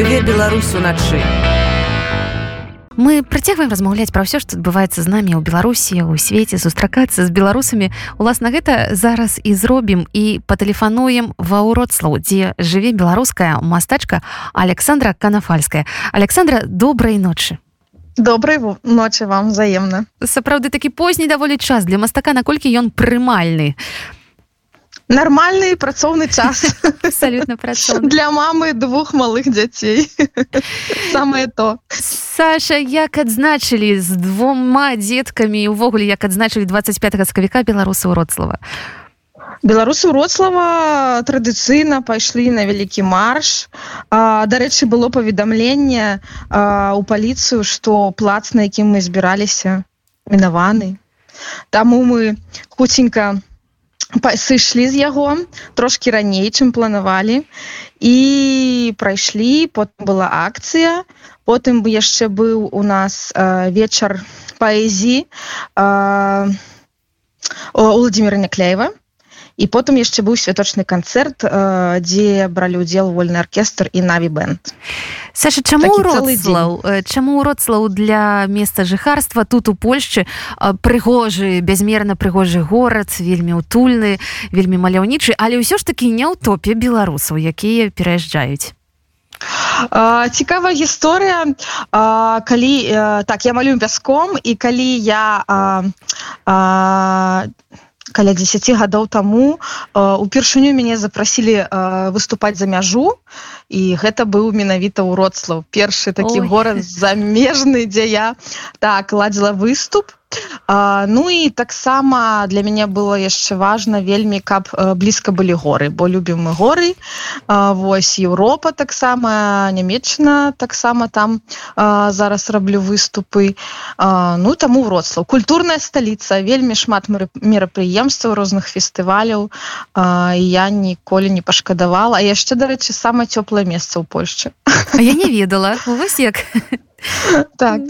жыве беларус уначы мы працягваем размаўляць пра ўсё што адбываецца з намі ў беларусі у свеце сустракацца з беларусамі. Уласна гэта зараз і зробім і патэлефануем ва ўродслаў дзе жыве беларуская мастачка александра канафальская. Александра добрай ночы. Добрай ночы вам взаемна. Сапраўды такі позні даволі час для мастака наколькі ён прымальны нормальный працоўны час. Абсолютно працоўны для мамы двух малых дзяцей самое то. Саша як адзначылі з двума дзеткамі увогуле як адзначылі 25 сакавіка беларусы ўродслава беларусы ўродслава традыцыйна пайшлі на вялікі марш. Дарэчы было паведамленне у паліцыю што плац на якім мы збіраліся мінаваны. Таму мы хуценька сышлі з яго трошки раней чым планавалі і прайшлі потым была акцыя потым бы яшчэ быў у нас вечар паэзі владимира някляева і потым яшчэ быў святочны канцэрт дзе бралі удзел вольны аркестр і наві бэнд Саша чаму родслаў чаму родслаў для месца жыхарства тут у Польшчы прыгожы бязмерна прыгожы горад вельмі утульны вельмі маляўнічы але ўсё ж такі не ў топе беларусаў якія пераязджаюць? Цікавая гісторыя. Калі так я малюю пяском і калі я а, а, каля 10 гадоў таму упершыню мяне запрасілі выступаць за мяжу і гэта быў менавіта ўродслаў першы такі Ой. горад замежны дзе я так ладзіла выступ. А, ну і таксама для мяне было яшчэ важна вельмі каб блізка былі горы бо любім мы горы. А, вось Еўропа таксама нямецчына таксама там а, зараз раблю выступы. А, ну таму вроцлаў культурная сталіца вельмі шмат мерапрыемстваў розных фестываляў. А, я ніколі не пашкадавала. Яшчэ дарэчы самае цёплае месца ў Польшчы я не ведала вось як так.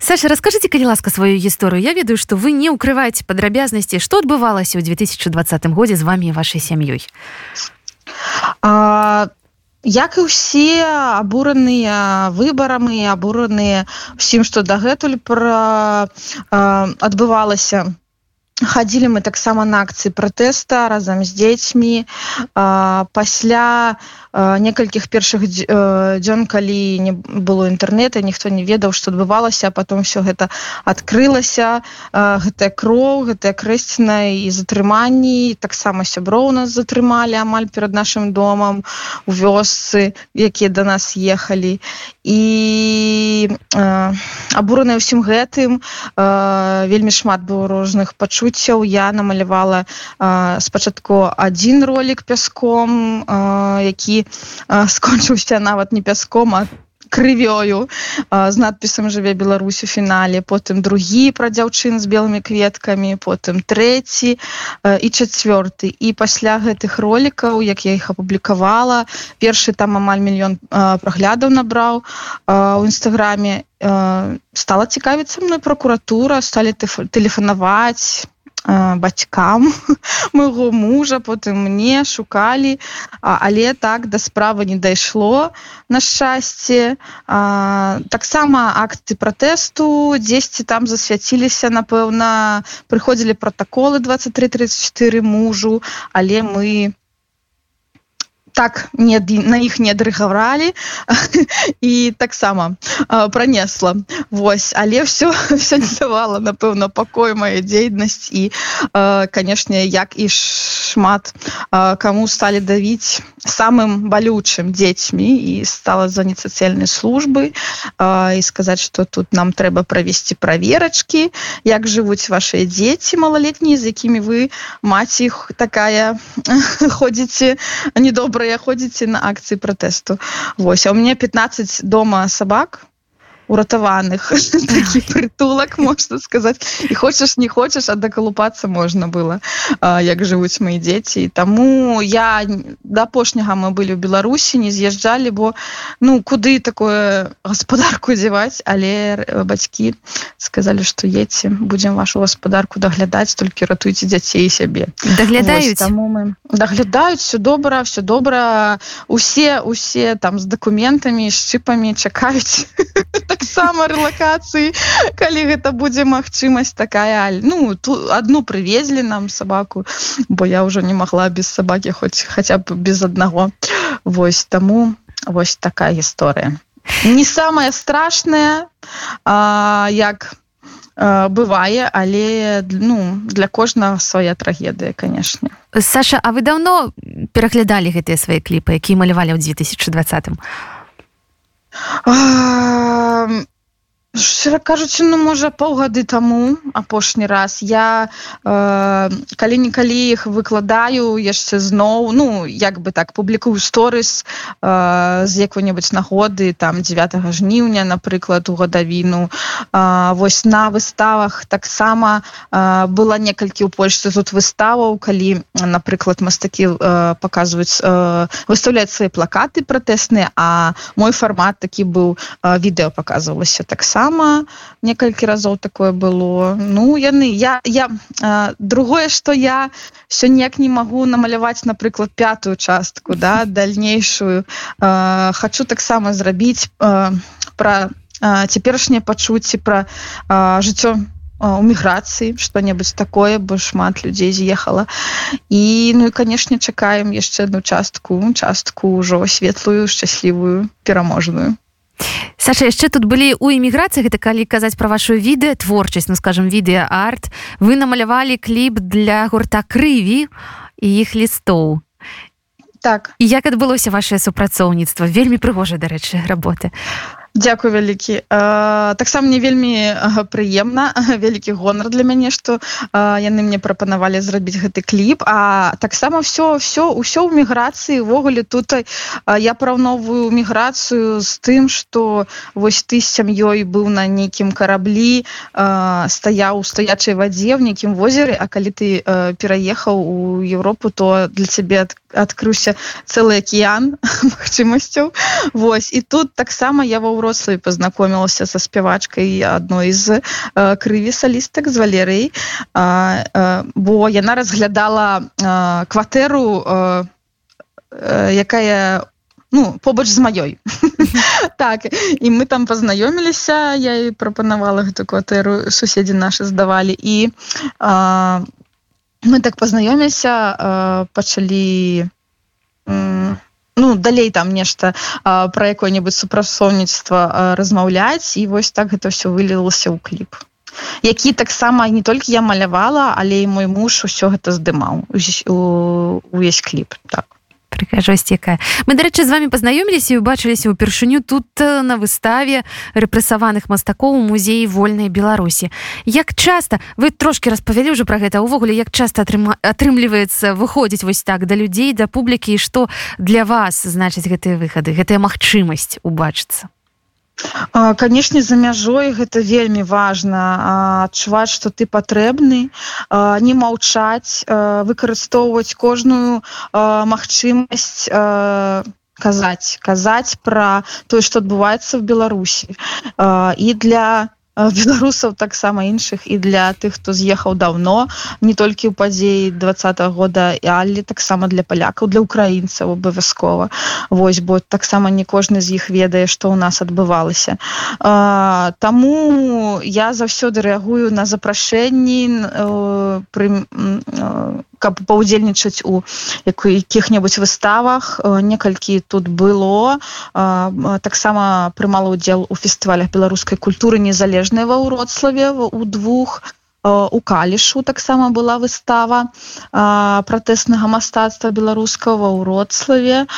Саша расскажите калі ласка сваю гісторыю Я ведаю што вы не ўкрываеце падрабязнасці што адбывалася ў 2020 годзе з вами вашай сям'ёй Як і ўсе абураныя выбарамі абураныя усім што дагэтуль пра адбывалася хадзілі мы таксама на акцыі пратэста разам з дзецьмі пасля некалькіх першых дзён калі не было інтэрнета ніхто не ведаў што адбывалася потом все гэта адкрылася гэтая кроў гэтая крэсціна і затрыманні таксама сяброў нас затрымалі амаль перад нашим домам у вёсцы якія до нас ехалі. І абураныя ўсім гэтым вельмі шмат было розных пачуццяў я намалявала спачатку один ролик пяском які скончыўся нават не пяском а крывёю з надпісам жыве Беларусь у фінале потым другі пра дзяўчын з белымі кветкамі потым трэці і чацвёрты. І пасля гэтых ролікаў як я іх апублікавала першы там амаль мільён праглядаў набраў у нстаграме стала цікавіцца мной прокуратура сталі тэлефанаваць бацькам моего мужа потым мне шукалі. Але так да справы не дайшло на шчасце. Таксама акты пратэсту дзесьці там засвяціліся напэўна прыходзілі протаколы 23 34 мужу але мы так не на іх не адрыгавалі і таксама пронесла Вось але все все не давала напэўна пакой моя дзейнасць і канешне як і шмат кому сталі давіць самым балючым дзецьмі і стала заняць сацыяльнай службы і сказаць что тут нам трэба правесці праверачки як жывуць ваши дзеці малалетнія з якімі вы маці іх такая ходзіце недобрая ходзіце на акцыі пратэсту. Вось а у меня 15 дома сабак уратаваных такі прытулак можна сказаць і хочаш не хочаш а дакалупацца можна было. Як жывуць мои дзеці. Таму я да апошняга мы былі ў беларусі не з'язджалі бо ну куды такое гаспадарку дзяваць? Але бацькі сказалі што едце будзем вашу гаспадарку даглядаць толькі ратуйце дзяцей сябе. Даглядаюць? Таму мы даглядаюць все добра все добра. Усе усе там з дакументамі шчыпамі чакаюць таксама рэлакацыі калі гэта будзе магчымасць такая ну ту одну прывезлі нам сабаку бо я ўжо не магла без сабакі хоць хаця б без аднаго. Вось таму вось такая гісторыя. Не самая страшная як бывае але ну для кожнага свая трагедыя канешне. Саша А вы даўно пераглядалі гэтыя свае кліпы якія малявалі ў 2020 А, Шчыра кажучы ну можа паўгады таму апошні раз. Я э, калі-нікалі іх выкладаю яшчэ зноў ну як бы так публікую сторыс э, з якой-небудзь нагоды там 9 жніўня напрыклад у гадавіну. Э, вось на выставах таксама э, была некалькі ў польшцы тут выставаў калі напрыклад мастакі э, паказваюць э, выставляць свае плакаты пратэсныя а мой фармат такі быў э, відэо паказвалася таксама таксама некалькі разоў такое было. Ну яны я я э, другое что я все ніяк не могу намаляваць напрыклад пятую частку да дальнейшую э, хочу таксама зрабіць э, про цяперашнее пачуцці про жыццё у міграцыі что-небудзь такое бо шмат людзей з'ехала. І ну і канешне чакаем яшчэ одну частку частку ўжо светлую шчаслівую пераможную Саша яшчэ тут былі у эміграцыі гэта калі казаць пра вашу відэа творчасць ну скажем відэа арт вы намалявалі кліп для гурта крыві і іх лістоў. Так. І як адбылося ваше супрацоўніцтва? Вельмі прыгожа дарэчы работы а Дякую вялікі. Таксама мне вельмі прыемна вялікі гонар для мяне што яны мне прапанавалі зрабіць гэты кліп. А таксама все все ўсё ў міграцыі увогуле тут я параўноўваю міграцыю з тым што вось ты з сям'ёй быў на нейкім караблі стаяў у стаячай вадзе в нейкім возеры А калі ты пераехаў у Еўропу то для цябе адкрыўся цэлы акіян магчымасцяў. Вось і тут таксама я ва ўрослай пазнакомілася са спявачкай адной з э, крыві салістак з валерый э, бо яна разглядала э, кватэру якая ну побач з маёй. Так і мы там пазнаёміліся я і прапанавала гэту кватэру суседзі нашы здавалі. І э, мы так пазнаёміліся пачалі ну далей там нешта про якое-небудзь супрацоўніцтва размаўляць і вось так гэта все вылілася ў кліп. Які таксама не толькі я малявала але і мой муж усё гэта здымаў увесь кліп так прыгажосць якая мы дарэчы з вами пазнаёміліся і убачыліся ўпершыню тут на выставе рэпрэсаваных мастакоў у музеі вольнай беларусі. Як часта вы трошки распавялі ўжо про гэта увогуле як часта атрыма атрымліваецца выходзіць вось так да людзей да публікі і што для вас значыць гэтыя выхады гэтая магчымасць убачыцца канешне за мяжой гэта вельмі важна адчуваць што ты патрэбны не маўчаць выкарыстоўваць кожную магчымасць казаць казаць пра тое што адбываецца в беларусі. І для беларусаў таксама іншых і для тых хто з'ехаў давно не толькі ў падзеі двадцатого года але таксама для палякаў для украінцаў абавязкова Вось бо таксама не кожны з іх ведае што ў нас адбывалася. Таму я заўсёды рэагую на запрашэнні пры каб паўдзельнічаць у якіх-небудзь выставах. Некалькі тут было. Таксама прымала ўдзел у фестывалях беларускай культуры незалежнай ва ўродславе у двух. У калішу таксама была выстава пратэснага мастацтва беларускага ўродславе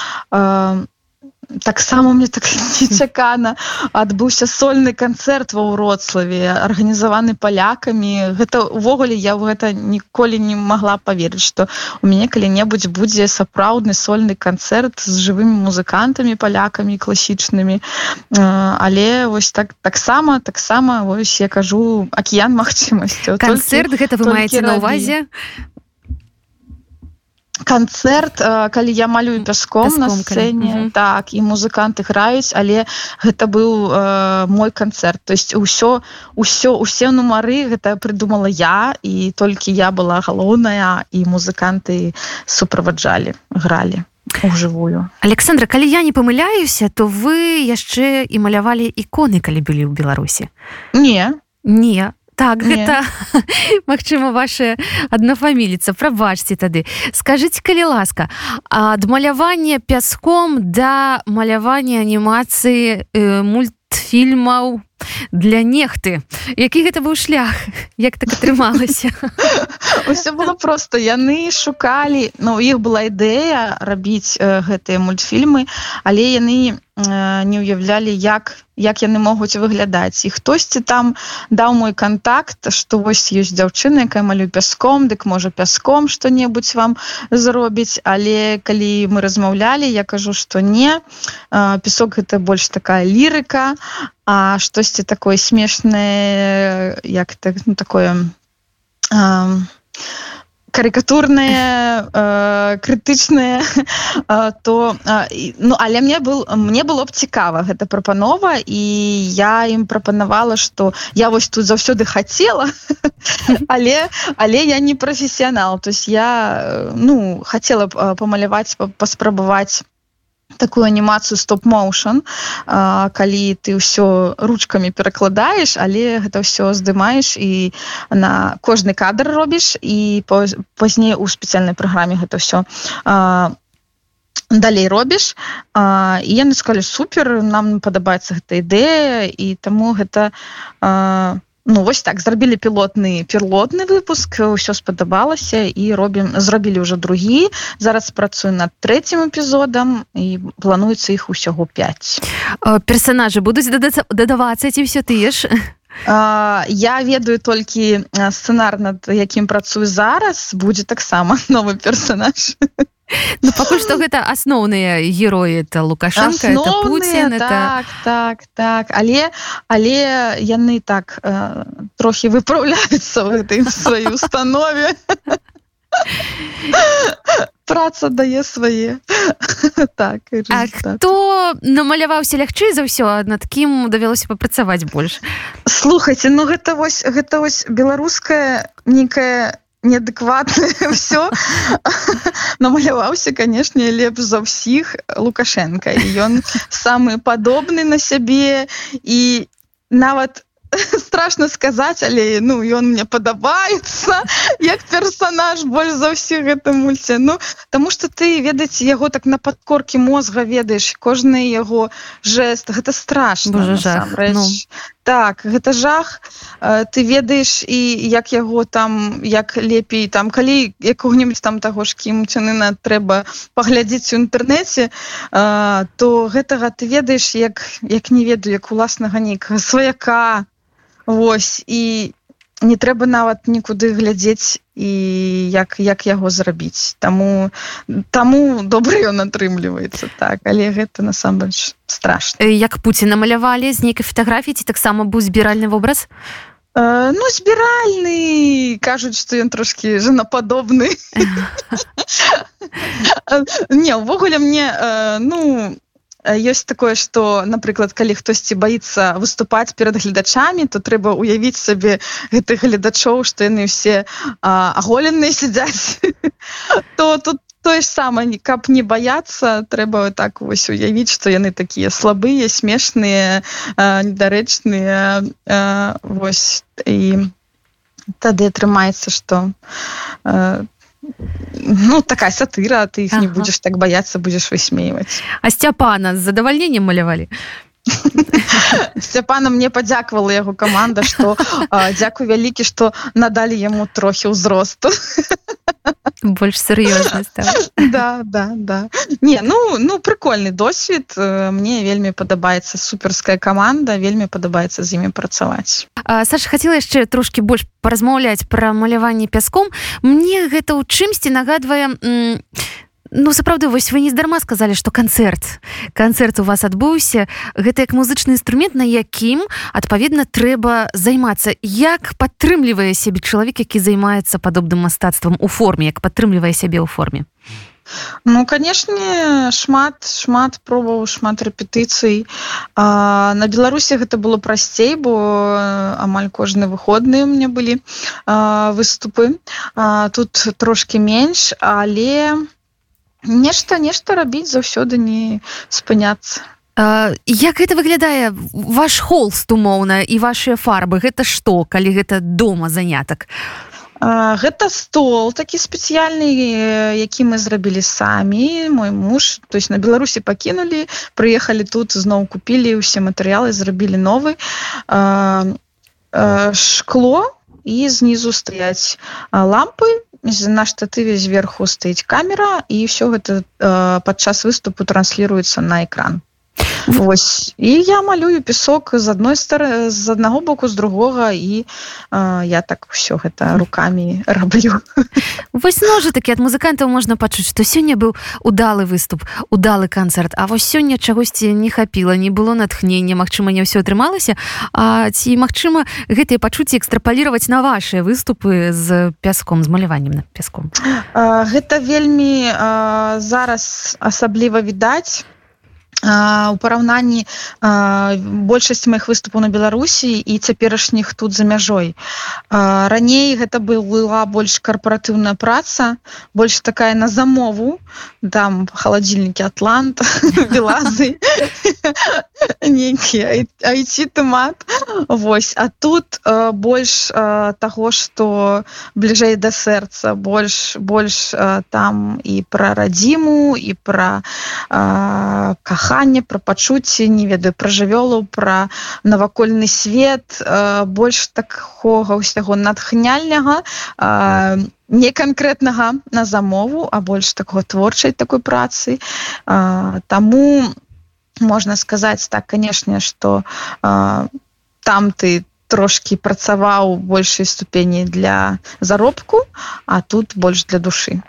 таксама мне так нечакана адбыўся сольны канцэрт ва ўроцлаве арганізаваны палякамі. Гэта увогуле я в гэта ніколі не могла поверыць что у мяне калі-небудзь будзе сапраўдны сольны канцэрт з жывымі музыкантамі палякамі класічнымі. Але вось так таксама таксама вось я кажу акіян магчымасцяў. Канцэрт гэта вы маеце на увазе канцэрт калі я малюю пяском, пяском на сцэне калі... так і музыканты граюць але гэта быў э, мой канцэрт то есть ўсё ўсё усе нумары гэта прыдумала я і толькі я была галоўная і музыканты суправаджалі гралі жывую Александра калі я не памыляюся то вы яшчэ і малявалі іконы калі былі ў беларусі? Не. Не так Не. гэта Мачыма ваша аднафаміліца прабачце тады скажитеце калі ласка ад малявання пяском да малявання анімацыі э, мультфільмаў для нехты. Які гэта быў шлях? Як так атрымалася? Все было просто яны шукалі но ну, іх была ідэя рабіць э, гэтыя мультфільмы але яны э, не ўяўлялі як як яны могуць выглядаць. І хтосьці там даў мой контакт что вось ёсць дзяўчына якая малю пяском дык можа пяском что-небудзь вам зробіць. Але калі мы размаўлялі я кажу что не. Э, песок гэта больш такая лірыка а штосьці такое смешнае як так ну, такое э, карикатурнае э, крытычнае э, то э, ну але мне был мне было б цікава гэта прапанова і я ім прапанавала что я вось тут заўсёды хацела але але я не прафесіянал. То есть я ну хотела б памаляваць паспрабаваць такую анімацыю стоп-моушен калі ты ўсё ручками перакладаеш але гэта ўсё здымаеш і на кожны кадр робіш і пазней у спецыяльнай праграме гэта ўсё далей робіш. І яны сказали супер нам падабаецца гэта ідэя і таму гэта у Ну вось так зрабілі пілотны перлотны выпуск ўсё спадабалася і робім зрабілі ўжо другі. Зараз працую над трэцім эпізодам і плануецца іх усяго 5 персонажы будуць дадавацца ці все тыя ж я ведаю толькі сцэнар над якім працую зараз будзе таксама новы персонаж. Ну пакуль што гэта асноўныя героі это лукашенко это Путин так, это... так так але але яны так э, трохі выпраўляюцца в этой сваёй установе праца дае свае. Так хто намаляваўся лягчэй за ўсё над кім давялося папрацаваць больш? Слухайте ну гэта вось гэта вось беларуская некая неадэкватна все намаляваўся канешне лепш за ўсіх лукашенко ён самы падобны на сябе. І нават страшно сказаць але ну ён мне падабаецца як персонаж больш за ўсіх гэта мульце. Ну тому что ты ведаць яго так на подкорке мозга ведаеш кожны яго жест гэта страшно ну. так гэта жах. Ты ведаеш і як яго там як лепей там калі якого-нибудь там таго ж кімцянына трэба паглядзець у інтэрнэце то гэтага ты ведаеш як як не ведаю як уласнага нейкага сваяка Вось і не трэба нават нікуды глядзець і як як яго зрабіць. Таму таму добра ён атрымліваецца так але гэта насамрэч страшно як Пуці намалявалі з нейкай фатаграфіі ці таксама быў збіральны вобраз? Э, ну збіральны кажуць што ён трошки жанападобны. Не ўвогуле мне э, ну ёсць такое что напрыклад калі хтосьці боится выступаць перад гледачамі то трэба уявіць сабе гэтых гледачоў что яны все аголенные сядзяць то тут тое ж самае каб не баяцца трэба так вось уявіць что яны такія слабыя смешныя недарэчныя вось і тады атрымаецца что там ну такая сатыра ты их ага. не будешь так бояться будешь высмеивать а сцяпана с задавальнением малявалі сцяпана мне падзякавала яго каманда что дзякуй вялікі что надалі яму трохі ўзросту. Больш сур'ёзна да да да. Не ну ну прикольны досвід мне вельмі падабаецца суперская команда вельмі падабаецца з імі працаваць. Саша хацела яшчэ трошки больш паразмаўляць пра маляванне пяском. Мне гэта ў чымсьці нагадвае ну сапраўды вось вы нездарма сказалі што канцэрт. Канцэрт у вас адбыўся. Гэта як музычны інструмент на якім адпаведна трэба займацца. Як падтрымлівае сябе чалавек які займаецца падобным мастацтвам у форме? Як падтрымлівае сябе ў форме? Ну канешне шмат шмат пробаў шмат рэпетыцый. На беларусі гэта было прасцей бо амаль кожны выходныя мне былі а, выступы. А, тут трошки менш але у нешта нешта рабіць заўсёды не спыняцца. Uh, як гэта выглядае ваш холст умоўна і вашыя фарбы? Гэта што калі гэта дома занятак? Uh, гэта стол такі спецыяльны які мы зрабілі самі. Мой муж то есть на беларусі пакінулі прыехалі тут зноў купілі ўсе матэрыялы зрабілі новы. Uh, шкло і знізу стаяць лампы на штатыве зверху стаіць камера і все гэта э, падчас выступу трансліруецца на экран Вось і я малюю песок з адной стары з аднаго боку з другога і э, я так все гэта руками раблю Вось ножы такі ад музыкантаў можна пачуць што сёння быў удалы выступ удалы канцэрт А вось сёння чагосьці не хапіла не было натхнення Мачыма не ўсё атрымалася. А ці магчыма гэтыя пачуцці экстрапаліраваць на вашыя выступы з пяском з маляваннем на пяском? Гэта вельмі э, зараз асабліва відаць у параўнанні большасць моихх выступаў на беларусі і цяперашніх тут за мяжой. Раней гэта была больш карпаратыўная праца больш такая на замову. Там халадзільнікі атлант белазы нейкія айці томат Вось. А тут больш таго что бліжэй да сэрца больш больш там і пра радзіму і пра каха каханне пра пачуцці не ведаю пра жывёлу пра навакольны свет э, больш такога ўсяго натхняльнага э, не канкрэтнага на замову а больш такого творчай такой працы. Э, таму можна сказаць так канешне что э, там ты трошки працаваў большай ступені для заробку а тут больш для душы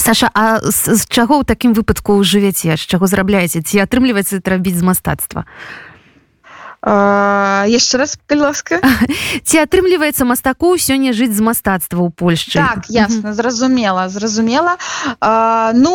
Саша А з, з чаго ў такім выпадку жывяце з чаго зарабляеце ці атрымліваецца рабіць з мастацтва яшчэ раз ласка ці атрымліваецца мастаку сёння жыць з мастацтва ў Польшчы так ясна зразумела зразумела. А, ну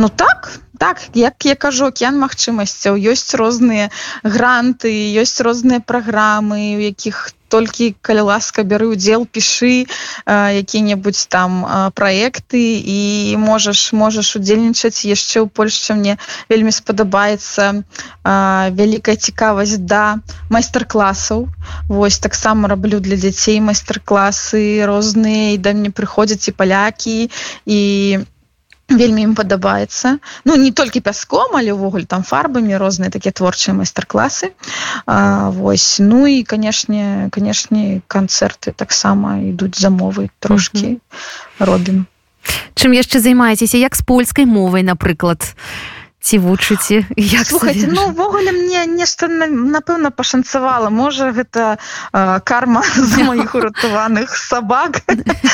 ну так так як я кажу океан магчымасцяў. Ёсць розныя гранты ёсць розныя праграмы у якіх толькі калі ласка бяры удзел пішы які-небудзь там праекты і можаш можаш удзельнічаць яшчэ ў Польшчы мне вельмі спадабаецца. Вялікая цікавасць да майстар-класаў. Вось таксама раблю для дзяцей майстар-класы розныя і да мне прыходзяць і палякі і вельмі ім падабаецца. Ну не толькі пяском але ўвогуле там фарбамі розныя такія творчыя майстар-класы. Вось. Ну і канешне канешне канцэрты таксама ідуць замовы трошки mm -hmm. робім. Чым яшчэ займаецеся? Як з польскай мовай напрыклад? у ці вучыце як слухайте ну ввогуле мне нешта напэўна пашанцавала. Можа гэта э, карма з моих уратаваных сабак.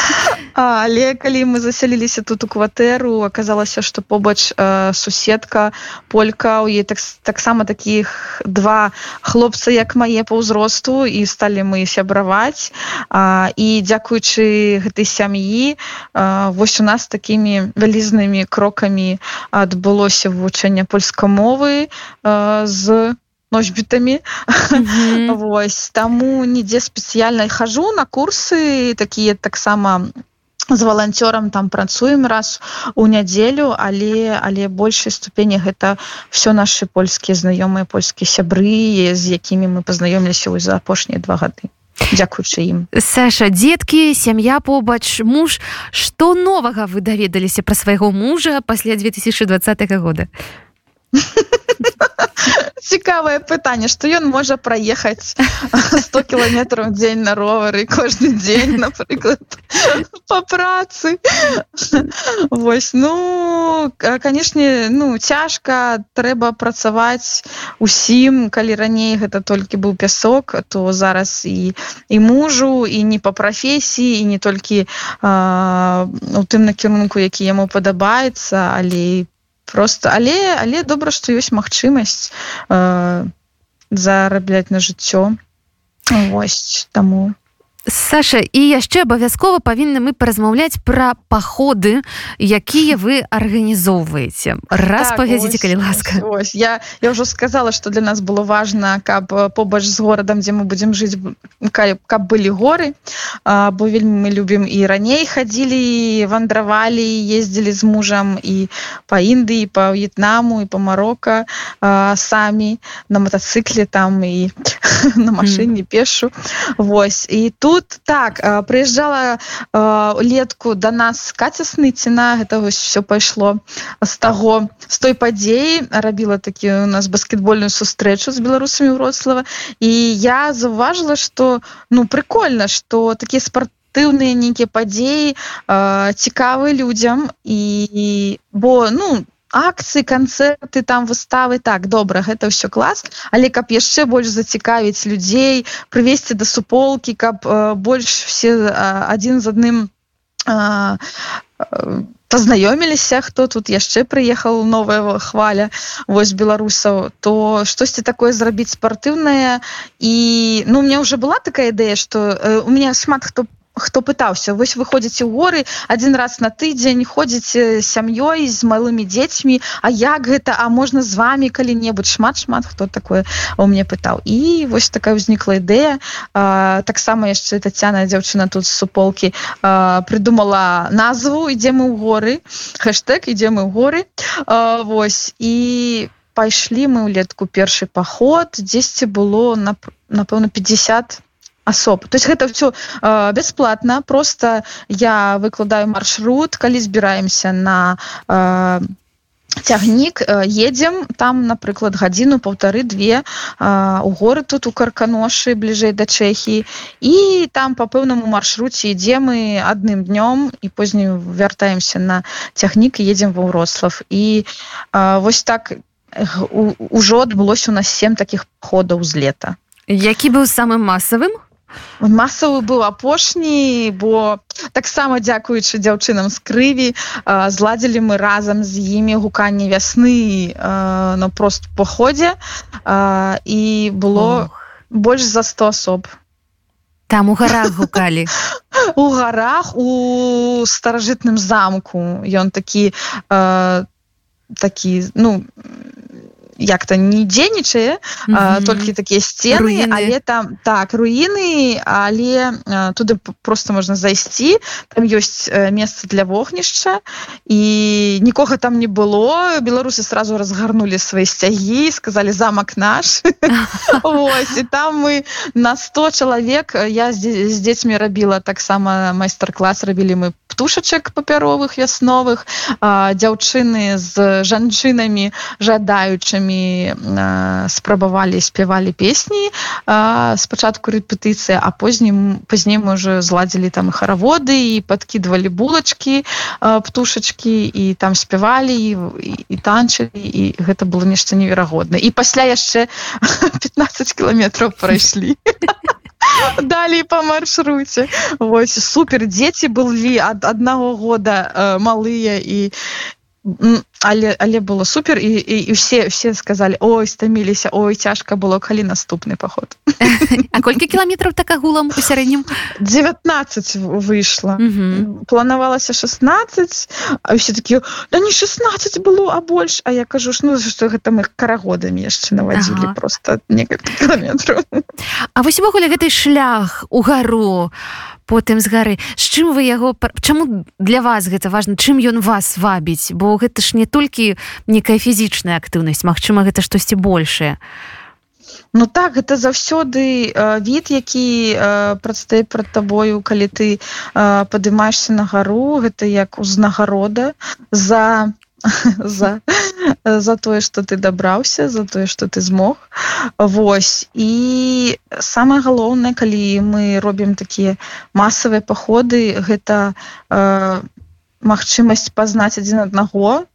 Але калі мы засяліліся тут у кватэру аказалася что побач э, суседка полька у ей так таксама таких два хлопца як мае по ўзросту і сталі мы сябраваць. Э, і дзякуючы гэтай сям'і вось у нас такими вялізнымі крокамі адбылося вучыць вывучэння польскамовы з носьбітамі mm -hmm. Вось таму нідзе спецыяльна хожу на курсы такія таксама з валанцёрам там працуем раз у нядзелю але але большай ступені гэта все наши польскія знаёмыя польскія сябры з якімі мы пазнаёміліся за апошнія два гады дзякуючы ім. Саша дзеткі сям'я побач муж. Што новага вы даведаліся пра свайго мужа пасля 2020 года цікавае пытанне што ён можа праехаць 100 кіламетраў дзень на ровары кожны дзень напрыклад по працы. Вось ну канешне ну цяжка трэба працаваць усім. Калі раней гэта толькі быў пясок то зараз і і мужу і не по прафесіі і не толькі у тым накірунку які яму падабаецца але просто але але добра што ёсць магчымасць зарабляць на жыццё. Вось таму Саша і яшчэ абавязкова павінны мы паразмаўляць пра паходы якія вы арганізоўваеце. Раз так, павядзіце калі ласка. ось, ось. я я ўжо сказала что для нас было важно каб побач з горадам дзе мы будзем жыць каб, каб былі горы. А, бо вельмі мы любім і раней хадзілі вандравалі ездзілі з мужам і па Індыі па в'етнаму і па Марока самі на мотоцикле там і на машыне пешу. Вось. І тут тут так прыязджала летку до да нас каця сныціна гэта вось все пайшло з таго з той падзеі рабіла такі у нас баскетбольную сустрэчу з беларусамі ўроцлава і я заўважыла что ну прикольно что такія спартыўныя нейкія падзеі цікавы людзям. І бо ну там акцыі канцэрты там выставы. Так добра гэта ўсё клас але каб яшчэ больш зацікавіць людзей прывесці да суполкі каб э, больш все э, адзін з адным э, пазнаёміліся хто тут яшчэ прыехаў новая хваля вось беларусаў то штосьці такое зрабіць спартыўнае. І ну мне уже была такая ідэя что э, у меня шмат хто хто пытаўся? Вось выходзіце ў горы один раз на тыдзень ходзіце сям'ёй з малымі дзецьмі. А як гэта? А можна з вами калі-небудзь? Шмат шмат хто такое у мне пытаў. І вось такая ўзнікла ідэя. Таксама яшчэ Тацяна дзяўчына тут з суполкі придумала назву ідзе мы ў горы хэштег ідзе мы ў горы а, вось. І пайшлі мы ўлетку першы паход. Дзесьці было на напэўна 50 асоб то есть гэта все э, бесплатно. Просто я выкладаю маршрут калі збіраемся на э, цягнік едзем там напрыклад гадзіну полторы две у горы тут у карканошы бліжэй да чэхі і там по пэўнаму маршруце ідзе мы адным днём і познім вяртаемся на цягнік едзем ва ўрослав і а, вось так ужо адбылося у нас сем таких ходаў з лета. Які быў самым масавым масавы быў апошні бо таксама дзякуючы дзяўчынам з крыві зладзілі мы разам з імі гуканне вясны на прост походзе і было Ох. больш за 100 асоб. Там у гарах гукалі. У гарах у старажытным замку. Ён такі такі ну як-то не дзейнічае mm -hmm. толькі такія сцены руіны. але там так руіны але а, туды просто можна зайсці там ёсць месца для вогнішча і нікога там не было беларусы сразу разгарнули свои сцягі сказали замак наш Ось, і там мы на 100 чалавек я з дзецьмі рабіла таксама майстар-клас рабілі мы птушачак папяровых вясновых дзяўчыны з жанчынамі жадаючымі самі спрабавалі спявалі песні спачатку рэпетыцыі а познім пазней мы уже зладзілі там і хараводы і подкидывалі булачки птушачки і там спявалі і, і, танчылі і гэта было нешта неверагодна і пасля яшчэ 15 кіламетраў прайшлі. Далей по маршруце. Вось супер дзеці былі ад аднаго года малыя і але але было супер і, і, і все все сказали ой стаміліся ой цяжка было калі наступны поход А колькі кіламетраў так агулам у сярэднім? 19 выйшла. Планавалася 16 а все такі да не 16 было а больш А я кажу ж ну что гэта мы карагодамі яшчэ навадзілі ага. просто некалькі кіламетраў А вось увогуле гэты шлях у гару потым з гары. З чым вы яго чаму для вас гэта важна? Чым ён вас вабіць? Бо гэта ж не толькі некая фізічная актыўнасць Мачыма гэта штосьці большее Ну так гэта заўсёды э, від які э, прадстае прад табою калі ты э, падымаешься на гару гэта як узнагарода за за за тое что ты дабраўся за тое что ты змог. Вось. І самое галоўнае калі мы робім такія масавыя паходы гэта э, магчымасць пазнаць адзін аднаго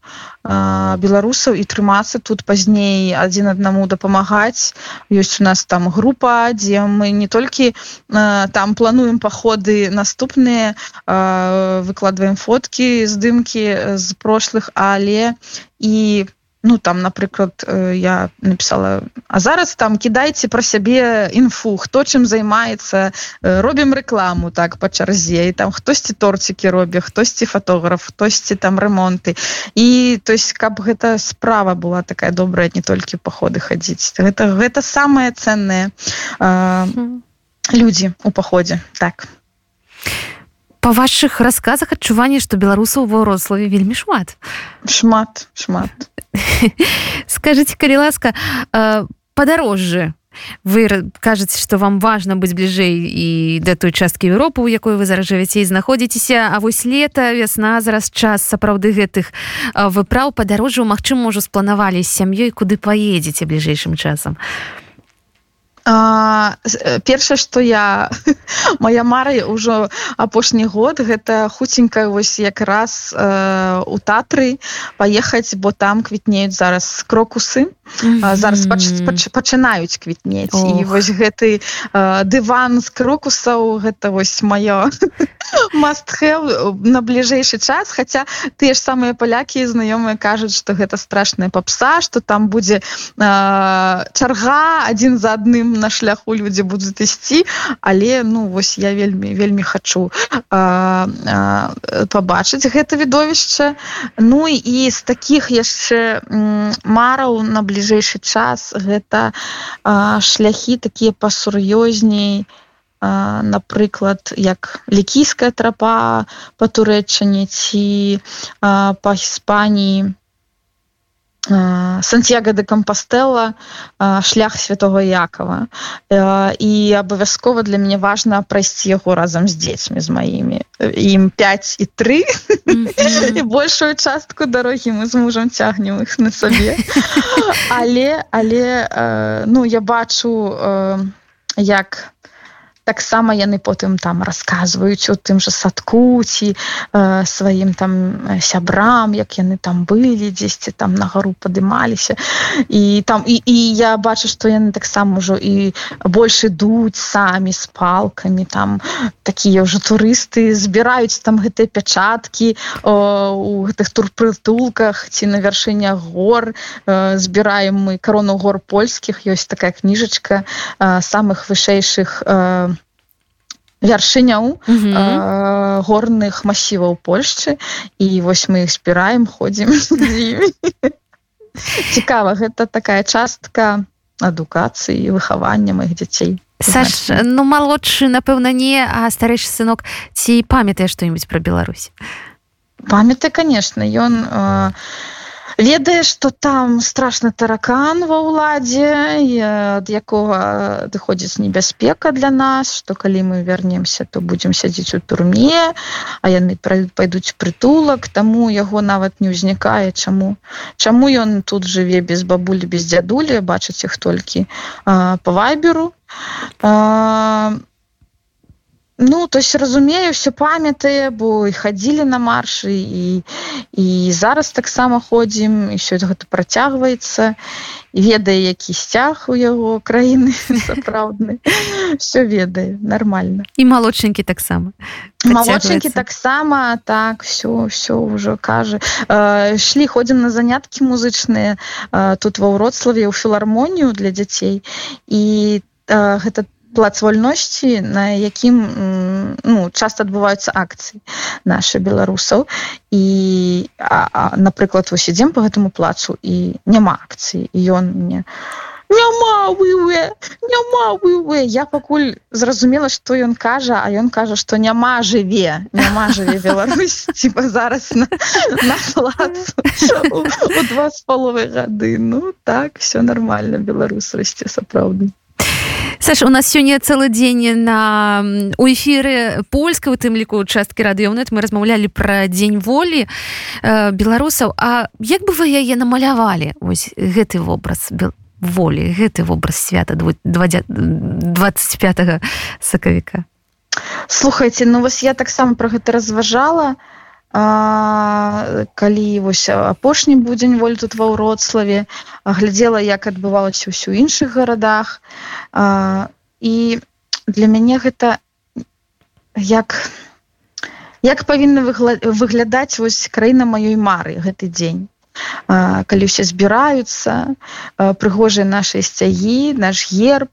беларусаў і трымацца тут пазней адзін аднаму дапамагаць. Ёсць у нас там група дзе мы не толькі там плануем паходы наступныя выкладваем фоткі здымкі з прошлых але і ну там напрыклад я написала а зараз там кідайце про сябе інфу хто чым займаецца робім рекламу так по чарзе і там хтосьці торцікі робя хтосьці фотограф хтосьці там ремонты і то есть каб гэта справа была такая добрая не толькі паходы хадзіць гэта гэта самое ценное э, людзі у паходзе так. По ваших рассказах адчуванне что беларусаў ва рославе вельмі шмат. Шмат шмат скажите калі ласка падарожжы вы кажаце что вам важно быць бліжэй і да той часткі Еўропы у якой вы зараз жывяце і знаходзіцеся А вось лета вясна зараз час сапраўды гэтых выпраў падарожжаў Мачым можа спланавалі з сям'ёй куды паедзеце бліжэйшым часам? а першае что я моя мара ўжо апошні год гэта хуценька вось якраз э, у татры паехаць бо там квітнеюць зараз крокусы mm -hmm. зараз пач, пач, пачынаюць квітнець oh. і вось гэты э, дыван з крокусаў гэта вось маё must have на бліжэйшы час хотя тыя ж самыя палякі знаёмыя кажуць что гэта страшная попса что там будзе э, чарга один за адным на шляху людзі будуць ісці але ну вось я вельмі вельмі хочу побачыць гэта відовішча. Ну і з таких яшчэ мараў на бліжэйшы час гэта а, шляхі такія пасур'ёзней напрыклад як лікійская трапа па турэчане ці па іспаніі Сантьяго де Кампастелла шлях святого Якова. І абавязкова для мяне важна прайсці яго разам з дзецьмі з маімі ім 5 і 3 і большую частку дарогі мы з мужам цягнем іх на сабе але але ну я бачу як таксама яны потым там расказваюць у тым жа садку ці э, сваім там сябрам як яны там былі дзесьці там на гару падымаліся. І там і, і я бачу што яны таксама ўжо і больш ідуць самі з палкамі там такія ўжо турысты збіраюць там гэтыя пячаткі у гэтых турпрытулках ці на вяршынях гор. Э, збіраем мы карону гор польскіх ёсць такая кніжачка э, самых вышэйшых э, вяршыняў э, горных масіваў Польшчы. І вось мы іх збіраем ходзім цікава гэта такая частка адукацыі выхавання моих дзяцей. Саш ну малодшы напэўна не а старэйшы сынок ці памятае што-нибудь пра Беларусь? Памятай конечно ён э, ведае что там страшны таракан ва ўладзе ад якога дыходзіць небяспека для нас что калі мы вернемся то будем сядзець у турме а яны пойдуць прытулак тому яго нават не ўзнікае. Чаму? Чаму ён тут жыве без бабулі без дзядулі бачыць іх толькі по вайберу? А Ну то есть разумею все памятае бо і хадзілі на маршы і і зараз таксама ходзім і все гэта працягваецца ведае які сцяг у яго краіны сапраўдны все ведае нормально. І малодшенькі таксама малодшенькі таксама так все все ўжо кажа шлі ходзім на заняткі музычныя тут ва ўроцлаве ў філармонію для дзяцей і гэта там плац вольнасці на якім ну, часто адбываюцца акцыі наши беларусаў. І а, а, напрыклад вось ідзем по гэтаму плацу і няма акцыі. Ён мне няма выве, няма выве. я пакуль зразумела что ён кажа а ён кажа что няма жыве няма жыве Беларусь типа зараз на, на два з паловай гады. Ну так все нормально беларус расце сапраўды Саша у нас сёння цэлы дзень на у эфіры польска у тым ліку часткі радыёнет мы размаўлялі пра дзень волі э, беларусаў. А як бы вы яе намалявалі? Ось гэты вобраз волі гэты вобраз свята 25 сакавіка. Слухайте ну вось я таксама про гэта разважала а, калі вось апошні будзень воль тут ва ўродславе глядзела як адбывалася ўсё іншых гарадах. А, і для мяне гэта як як павінна выглядаць вось краіна маёй мары гэты дзень. Калі ўсе збіраюцца прыгожыя нашай сцягі наш герб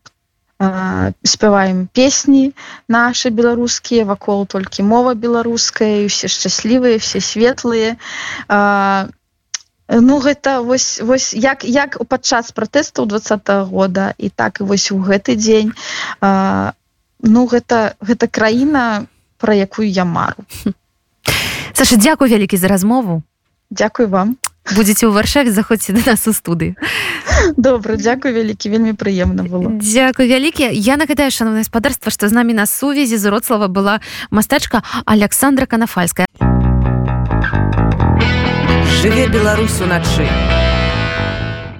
спяваем песні наши беларускія вакол толькі мова беларуская все шчаслівыя все светлыя ну гэта вось вось як як у падчас пратэстаў два года і так і вось у гэты дзень. Ну гэта гэта краіна про якую я мару. Саша дзякую вялікі за размову. Дякую вам будете ў варшаве заходзьце да нас у студы добра дзякую вялікі вельмі прыемна было. Дзякую вялікі я нагадаю шановна гаспадарства што з намі на сувязі з уроцлава была мастачка александра канафальская жыве беларус уначы